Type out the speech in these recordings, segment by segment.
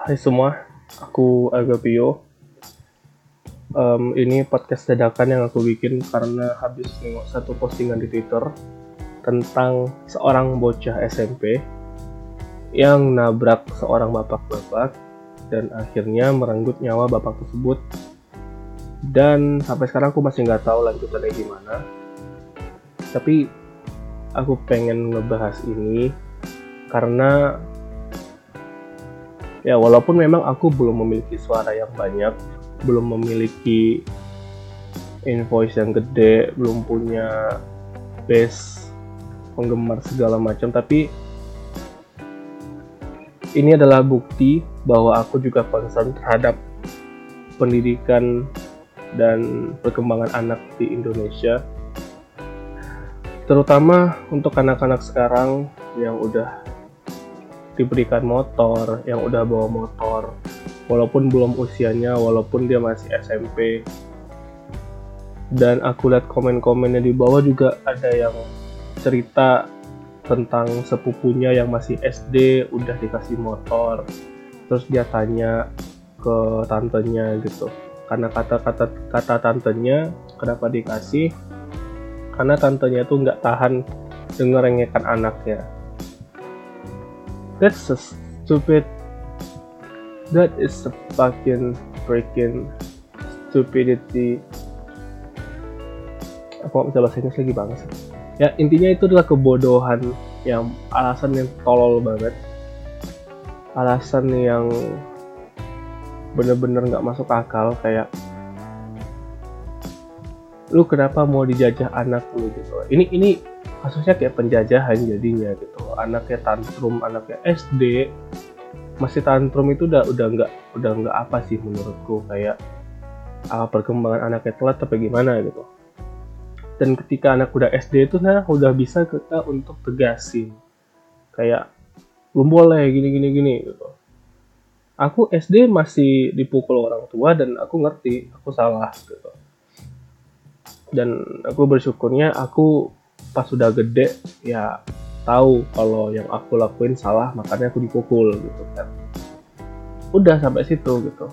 Hai semua, aku Agapio. Um, ini podcast dadakan yang aku bikin karena habis nengok satu postingan di Twitter tentang seorang bocah SMP yang nabrak seorang bapak-bapak dan akhirnya merenggut nyawa bapak tersebut. Dan sampai sekarang aku masih nggak tahu lanjutannya gimana. Tapi aku pengen ngebahas ini karena ya walaupun memang aku belum memiliki suara yang banyak belum memiliki invoice yang gede belum punya base penggemar segala macam tapi ini adalah bukti bahwa aku juga concern terhadap pendidikan dan perkembangan anak di Indonesia. Terutama untuk anak-anak sekarang yang udah diberikan motor, yang udah bawa motor, walaupun belum usianya, walaupun dia masih SMP. Dan aku lihat komen-komennya di bawah juga ada yang cerita tentang sepupunya yang masih SD udah dikasih motor. Terus dia tanya ke tantenya gitu. Karena kata-kata kata tantenya kenapa dikasih? Karena tantenya tuh nggak tahan denger rengekan anaknya That's a stupid. That is a fucking freaking stupidity. Apa bisa bahasa Inggris lagi banget? Ya intinya itu adalah kebodohan yang alasan yang tolol banget. Alasan yang bener-bener nggak masuk akal kayak lu kenapa mau dijajah anak lu gitu ini ini kasusnya kayak penjajahan jadinya gitu. Anaknya tantrum anaknya SD masih tantrum itu udah udah nggak udah nggak apa sih menurutku. Kayak apa perkembangan anaknya telat tapi gimana gitu. Dan ketika anak udah SD itu nah udah bisa kita untuk tegasin. Kayak belum boleh gini gini gini gitu. Aku SD masih dipukul orang tua dan aku ngerti aku salah gitu. Dan aku bersyukurnya aku pas sudah gede ya tahu kalau yang aku lakuin salah makanya aku dipukul gitu kan. Udah sampai situ gitu.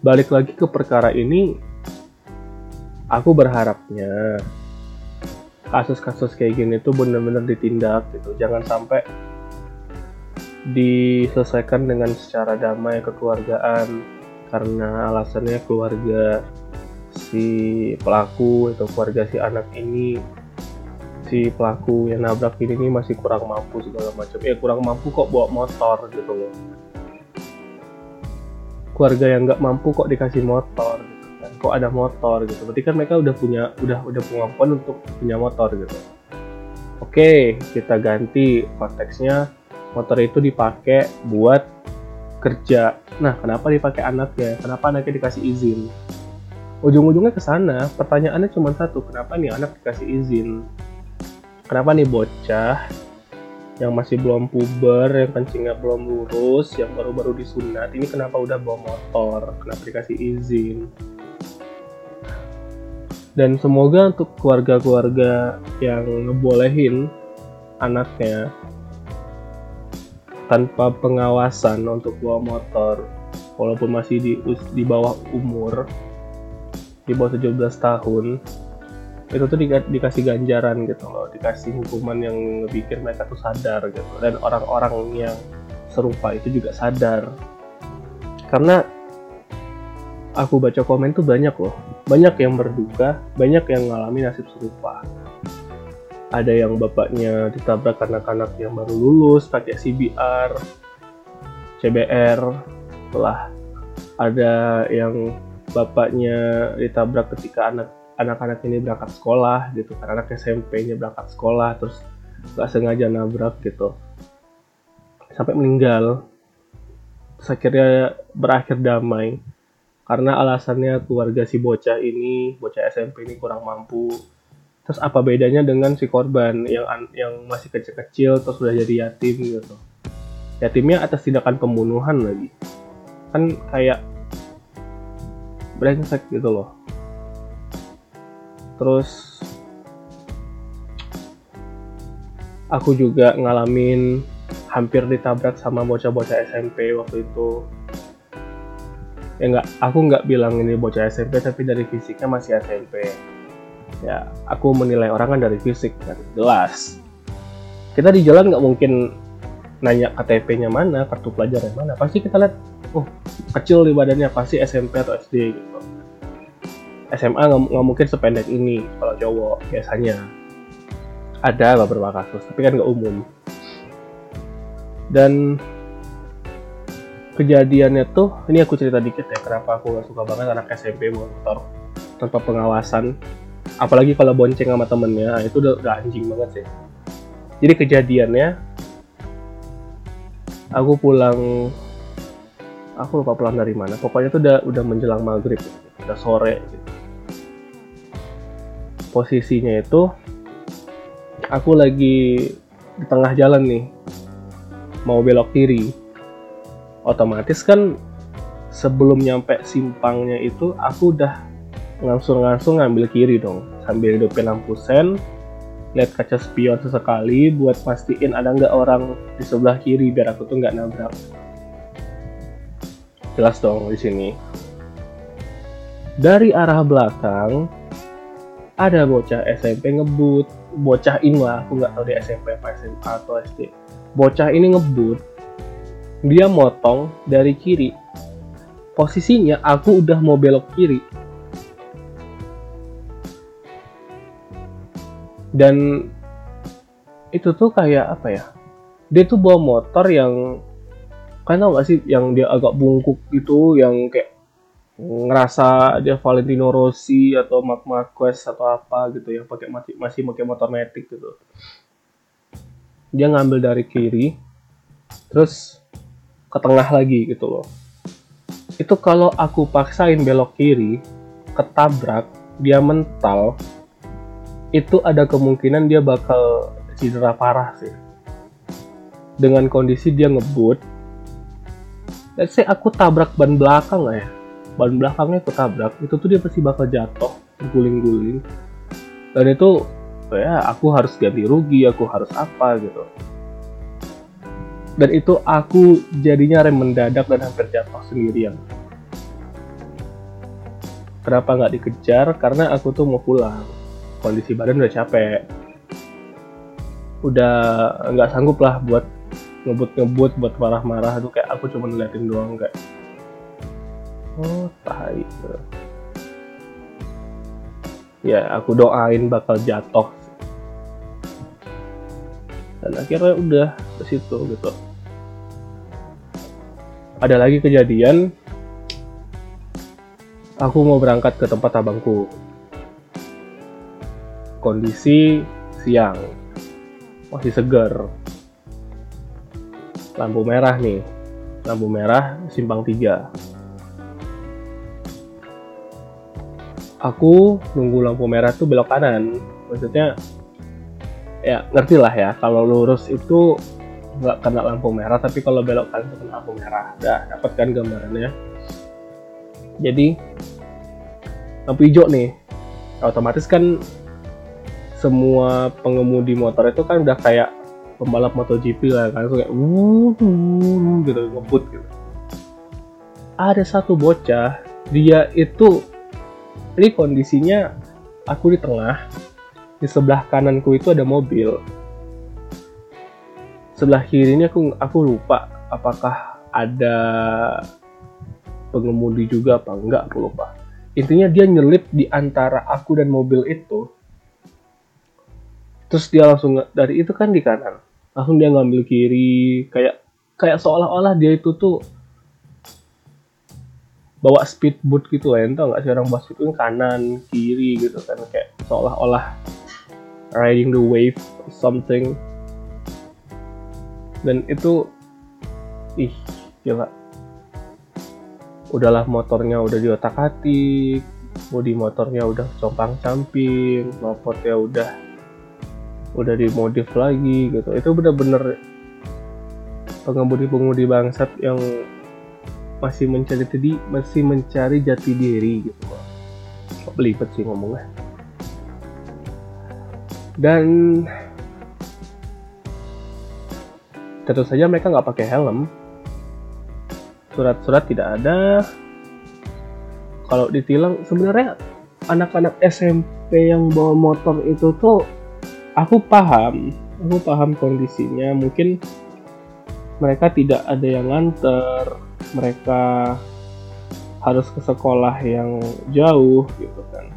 Balik lagi ke perkara ini aku berharapnya kasus-kasus kayak gini tuh bener-bener ditindak gitu. Jangan sampai diselesaikan dengan secara damai kekeluargaan karena alasannya keluarga si pelaku atau keluarga si anak ini si pelaku yang nabrak ini, ini masih kurang mampu segala macam. Ya kurang mampu kok bawa motor gitu loh. Keluarga yang nggak mampu kok dikasih motor gitu kan. Kok ada motor gitu. Berarti kan mereka udah punya udah udah kemampuan untuk punya motor gitu. Oke kita ganti konteksnya. Motor itu dipakai buat kerja. Nah kenapa dipakai anaknya? Kenapa anaknya dikasih izin ujung-ujungnya ke sana pertanyaannya cuma satu kenapa nih anak dikasih izin? Kenapa nih bocah yang masih belum puber yang kencingnya belum lurus yang baru-baru disunat ini kenapa udah bawa motor? Kenapa dikasih izin? Dan semoga untuk keluarga-keluarga yang ngebolehin anaknya tanpa pengawasan untuk bawa motor walaupun masih di, di bawah umur di bawah 17 tahun itu tuh di, dikasih ganjaran gitu loh dikasih hukuman yang bikin mereka tuh sadar gitu. Dan orang-orang yang serupa itu juga sadar. Karena aku baca komen tuh banyak loh. Banyak yang berduka banyak yang ngalami nasib serupa. Ada yang bapaknya ditabrak anak-anak yang baru lulus pakai CBR CBR setelah ada yang bapaknya ditabrak ketika anak anak-anak ini berangkat sekolah gitu kan. Anak SMP-nya berangkat sekolah terus nggak sengaja nabrak gitu. Sampai meninggal. Terus akhirnya berakhir damai. Karena alasannya keluarga si bocah ini bocah SMP ini kurang mampu. Terus apa bedanya dengan si korban yang yang masih kecil-kecil terus udah jadi yatim gitu? Yatimnya atas tindakan pembunuhan lagi. Kan kayak brengsek gitu loh. Terus aku juga ngalamin hampir ditabrak sama bocah-bocah SMP waktu itu. Ya nggak aku nggak bilang ini bocah SMP tapi dari fisiknya masih SMP ya aku menilai orang kan dari fisik kan jelas. Kita di jalan nggak mungkin nanya KTP-nya mana kartu pelajaran mana. Pasti kita lihat oh kecil di badannya pasti SMP atau SD gitu. SMA nggak mungkin sependek ini kalau cowok biasanya. Ada beberapa kasus tapi kan nggak umum. Dan kejadiannya tuh ini aku cerita dikit ya kenapa aku gak suka banget anak SMP motor tanpa pengawasan. Apalagi kalau bonceng sama temennya itu udah, udah anjing banget sih. Jadi kejadiannya aku pulang aku lupa pulang dari mana. Pokoknya tuh udah udah menjelang maghrib. Udah sore gitu. posisinya itu aku lagi di tengah jalan nih. Mau belok kiri. Otomatis kan sebelum nyampe simpangnya itu aku udah langsung-langsung ngambil kiri dong. Sambil hidupin lampu sen lihat kaca spion sesekali buat pastiin ada nggak orang di sebelah kiri biar aku tuh nggak nabrak jelas dong di sini dari arah belakang ada bocah SMP ngebut bocah ini lah aku nggak tahu di SMP apa SMA atau SD bocah ini ngebut dia motong dari kiri. Posisinya aku udah mau belok kiri. Dan itu tuh kayak apa ya? Dia tuh bawa motor yang kan tau gak sih yang dia agak bungkuk gitu yang kayak ngerasa dia Valentino Rossi atau Marc Marquez atau apa gitu yang pakai masih masih pakai motor metik gitu. Dia ngambil dari kiri, terus ke tengah lagi gitu loh itu kalau aku paksain belok kiri ketabrak dia mental itu ada kemungkinan dia bakal cedera parah sih dengan kondisi dia ngebut let's say aku tabrak ban belakang ya. Ban belakangnya aku tabrak itu tuh dia pasti bakal jatuh guling-guling. Dan itu ya aku harus ganti rugi aku harus apa gitu. Dan itu aku jadinya rem mendadak dan hampir jatuh sendirian. Kenapa nggak dikejar? Karena aku tuh mau pulang. Kondisi badan udah capek. Udah nggak sanggup lah buat ngebut-ngebut buat marah-marah tuh kayak aku cuma ngeliatin doang kayak oh tai ya aku doain bakal jatuh. Dan akhirnya udah ke situ gitu. Ada lagi kejadian. Aku mau berangkat ke tempat abangku. Kondisi siang. Masih seger lampu merah nih. Lampu merah simpang tiga. Aku nunggu lampu merah tuh belok kanan. Maksudnya ya ngerti lah ya kalau lurus itu nggak kena lampu merah tapi kalau belok kanan kena lampu merah. Udah dapat kan gambarannya. Jadi lampu hijau nih. Otomatis kan semua pengemudi motor itu kan udah kayak pembalap MotoGP lah kan. Kayak wuh, gitu ngebut gitu. Ada satu bocah dia itu ini kondisinya aku di tengah di sebelah kananku itu ada mobil. Sebelah kiri ini aku aku lupa apakah ada pengemudi juga apa enggak aku lupa. Intinya dia nyelip di antara aku dan mobil itu. Terus dia langsung dari itu kan di kanan langsung dia ngambil kiri. Kayak kayak seolah-olah dia itu tuh bawa speedboat gitu lah, entah nggak sih orang bawa speedboat kanan kiri gitu kan. Kayak seolah-olah riding the wave something. Dan itu ih gila. Udahlah motornya udah di otak atik bodi motornya udah compang camping knalpotnya udah udah dimodif lagi gitu. Itu bener-bener pengemudi-pengemudi bangsat yang masih mencari tadi masih mencari jati diri gitu. Kok belibet sih ngomongnya. Dan tentu saja mereka nggak pakai helm. Surat-surat tidak ada. Kalau ditilang sebenarnya anak-anak SMP yang bawa motor itu tuh aku paham aku paham kondisinya. Mungkin mereka tidak ada yang nganter mereka harus ke sekolah yang jauh gitu kan.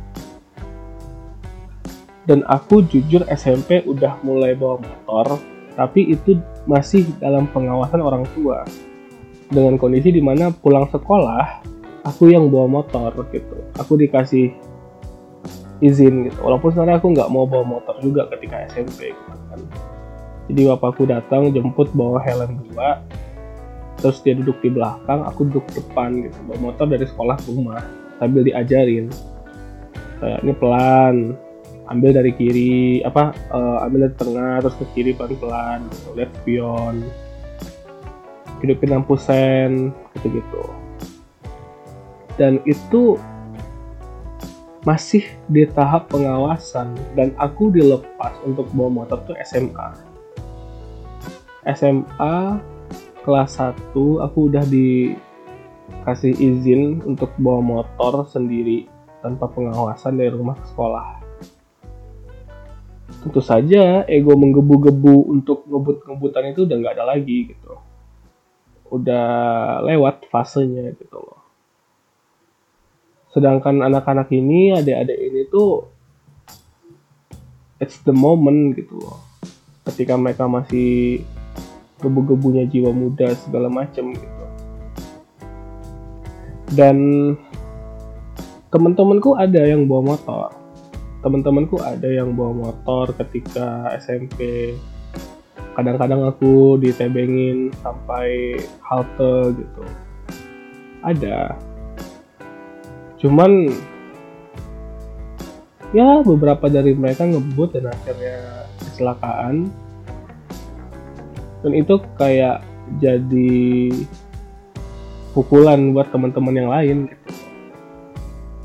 Dan aku jujur SMP udah mulai bawa motor tapi itu masih dalam pengawasan orang tua. Dengan kondisi di mana pulang sekolah aku yang bawa motor gitu. Aku dikasih izin gitu. Walaupun sebenarnya aku nggak mau bawa motor juga ketika SMP gitu kan. Jadi bapakku datang jemput bawa helm dua. Terus dia duduk di belakang aku duduk depan gitu. Bawa motor dari sekolah ke rumah sambil diajarin. Kayak ini pelan. Ambil dari kiri apa uh, ambil dari tengah terus ke kiri pelan pelan gitu. lihat spion hidupin lampu sen gitu gitu dan itu masih di tahap pengawasan dan aku dilepas untuk bawa motor tuh SMA. SMA kelas 1 aku udah dikasih izin untuk bawa motor sendiri tanpa pengawasan dari rumah ke sekolah. Tentu saja ego menggebu-gebu untuk ngebut-ngebutan itu udah nggak ada lagi gitu. Udah lewat fasenya gitu loh sedangkan anak-anak ini adik-adik ini tuh it's the moment gitu loh. Ketika mereka masih gebu-gebunya jiwa muda segala macam gitu. Dan teman-temanku ada yang bawa motor. Teman-temanku ada yang bawa motor ketika SMP kadang-kadang aku ditebengin sampai halte gitu. Ada cuman ya beberapa dari mereka ngebut dan akhirnya kecelakaan. Dan itu kayak jadi pukulan buat teman-teman yang lain gitu.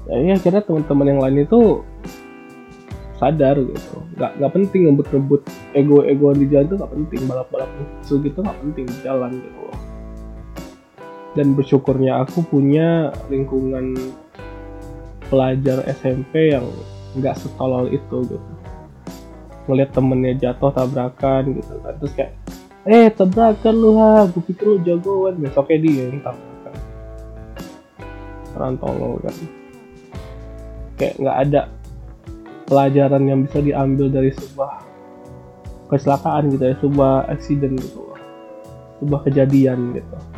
Ya, akhirnya teman-teman yang lain itu sadar gitu. Nggak nggak penting ngebut-ngebut ego-egoan di jalan itu nggak penting balap-balap itu gitu nggak penting di jalan gitu. Dan bersyukurnya aku punya lingkungan pelajar SMP yang nggak setolol itu gitu. Ngeliat temennya jatuh tabrakan gitu. Kan terus kayak eh tabrakan lu ha gue pikir lu jagoan. Besoknya dia yang tabrakan. Orang tolol kan kayak nggak ada pelajaran yang bisa diambil dari sebuah kecelakaan gitu ya sebuah accident gitu. Sebuah kejadian gitu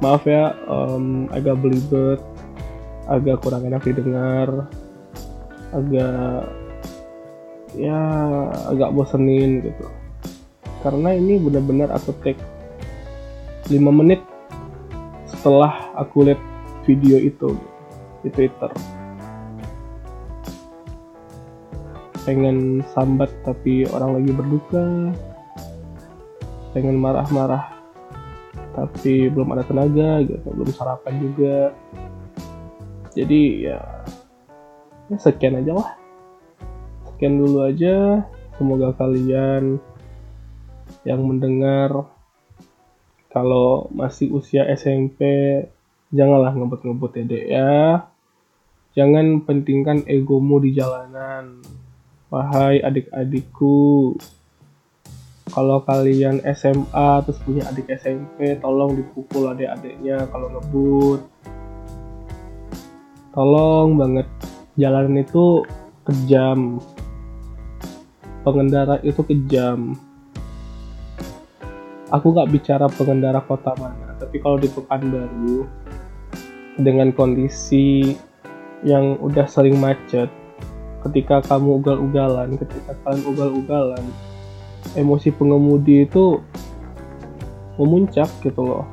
maaf ya um, agak belibet agak kurang enak didengar agak ya agak bosenin gitu. Karena ini benar-benar aku take 5 menit setelah aku lihat video itu di Twitter. Pengen sambat tapi orang lagi berduka pengen marah-marah tapi belum ada tenaga gitu. Belum sarapan juga. Jadi ya, ya sekian aja lah. Sekian dulu aja. Semoga kalian yang mendengar kalau masih usia SMP janganlah ngebut-ngebut ya dek ya. Jangan pentingkan egomu di jalanan. Wahai adik-adikku kalau kalian SMA terus punya adik SMP tolong dipukul adik-adiknya kalau ngebut. Tolong banget. Jalan itu kejam. Pengendara itu kejam. Aku nggak bicara pengendara kota mana tapi kalau di Pekanbaru dengan kondisi yang udah sering macet ketika kamu ugal-ugalan ketika kalian ugal-ugalan emosi pengemudi itu memuncak gitu loh.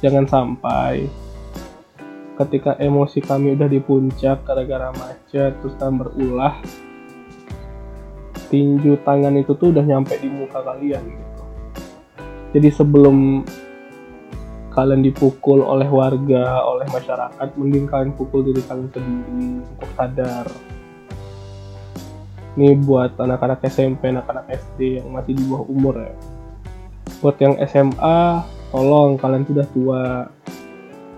Jangan sampai ketika emosi kami udah di puncak gara-gara macet terus kan berulah tinju tangan itu tuh udah nyampe di muka kalian gitu. Jadi sebelum kalian dipukul oleh warga oleh masyarakat mending kalian pukul diri kalian sendiri untuk sadar ini buat anak-anak SMP anak-anak SD yang masih di bawah umur ya. Buat yang SMA tolong kalian sudah tua.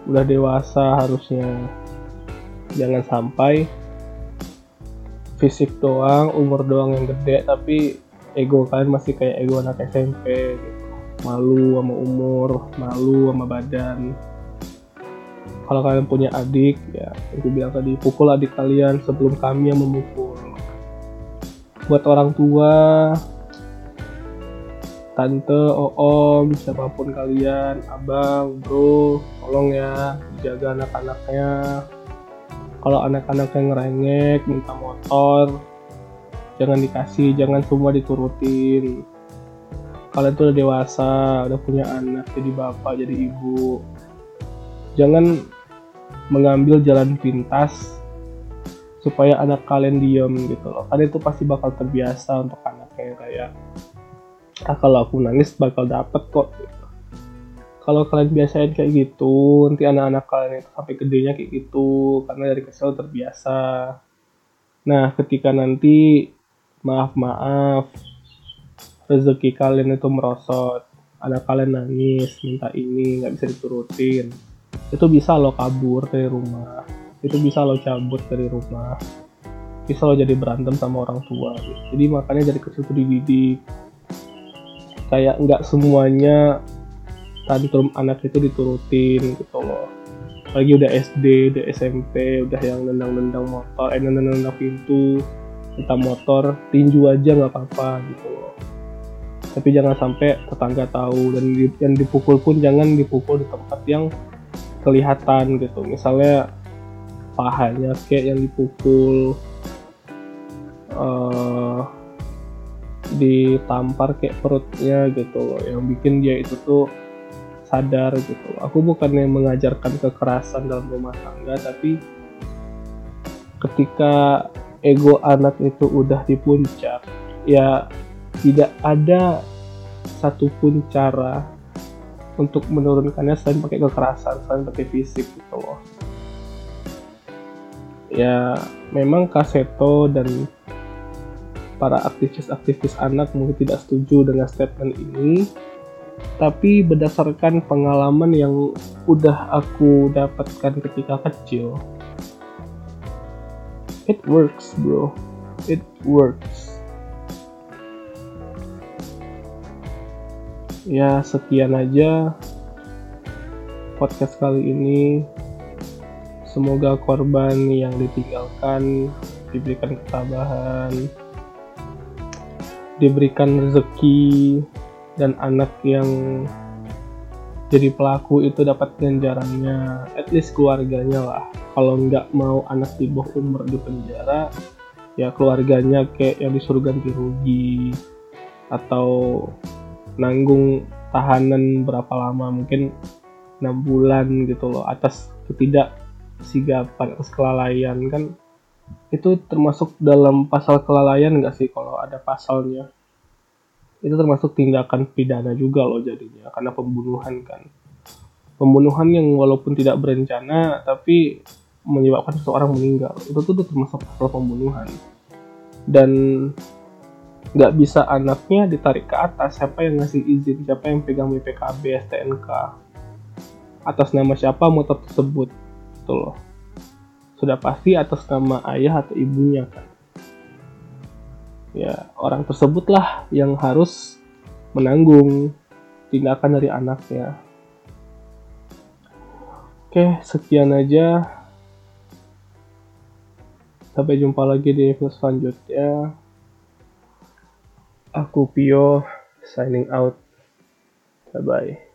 Udah dewasa harusnya. Jangan sampai fisik doang umur doang yang gede tapi ego kalian masih kayak ego anak SMP gitu. malu sama umur malu sama badan. Kalau kalian punya adik ya aku bilang tadi pukul adik kalian sebelum kami yang memukul buat orang tua tante, om, siapa pun kalian, abang, bro, tolong ya jaga anak-anaknya. Kalau anak-anak yang ngerengek, minta motor, jangan dikasih, jangan semua diturutin. Kalian tuh udah dewasa, udah punya anak, jadi bapak, jadi ibu. Jangan mengambil jalan pintas supaya anak kalian diem gitu loh. Karena itu pasti bakal terbiasa untuk anaknya kayak ah kalau aku nangis bakal dapet kok. Gitu. kalau kalian biasain kayak gitu nanti anak-anak kalian itu sampai gedenya kayak gitu karena dari kecil terbiasa. Nah ketika nanti maaf maaf rezeki kalian itu merosot anak kalian nangis minta ini nggak bisa diturutin itu bisa lo kabur dari rumah itu bisa lo cabut dari rumah bisa lo jadi berantem sama orang tua gitu. jadi makanya dari kecil tuh dididik kayak nggak semuanya tantrum anak itu diturutin gitu loh lagi udah SD, udah SMP, udah yang nendang-nendang motor, eh nendang-nendang pintu, kita motor, tinju aja nggak apa-apa gitu loh. Tapi jangan sampai tetangga tahu dan yang dipukul pun jangan dipukul di tempat yang kelihatan gitu. Misalnya pahanya kayak yang dipukul uh, ditampar kayak perutnya gitu loh yang bikin dia itu tuh sadar gitu loh. aku bukannya mengajarkan kekerasan dalam rumah tangga tapi ketika ego anak itu udah di puncak ya tidak ada satupun cara untuk menurunkannya selain pakai kekerasan selain pakai fisik gitu loh ya memang Kaseto dan para aktivis-aktivis anak mungkin tidak setuju dengan statement ini. Tapi berdasarkan pengalaman yang udah aku dapatkan ketika kecil it works bro. It works. Ya sekian aja podcast kali ini Semoga korban yang ditinggalkan diberikan ketabahan, diberikan rezeki, dan anak yang jadi pelaku itu dapat ganjarannya, at least keluarganya lah. Kalau nggak mau anak di bawah umur di penjara, ya keluarganya kayak yang disuruh ganti rugi atau nanggung tahanan berapa lama mungkin enam bulan gitu loh atas ketidak sigapan atas kelalaian kan itu termasuk dalam pasal kelalaian nggak sih kalau ada pasalnya? Itu termasuk tindakan pidana juga loh jadinya karena pembunuhan kan. Pembunuhan yang walaupun tidak berencana tapi menyebabkan seseorang meninggal. Itu tuh termasuk pasal pembunuhan. Dan nggak bisa anaknya ditarik ke atas. Siapa yang ngasih izin? Siapa yang pegang BPKB STNK atas nama siapa motor tersebut gitu loh. Sudah pasti atas nama ayah atau ibunya kan? Ya orang tersebutlah yang harus menanggung tindakan dari anaknya. Oke sekian aja. Sampai jumpa lagi di episode selanjutnya. Aku Pio signing out. Bye bye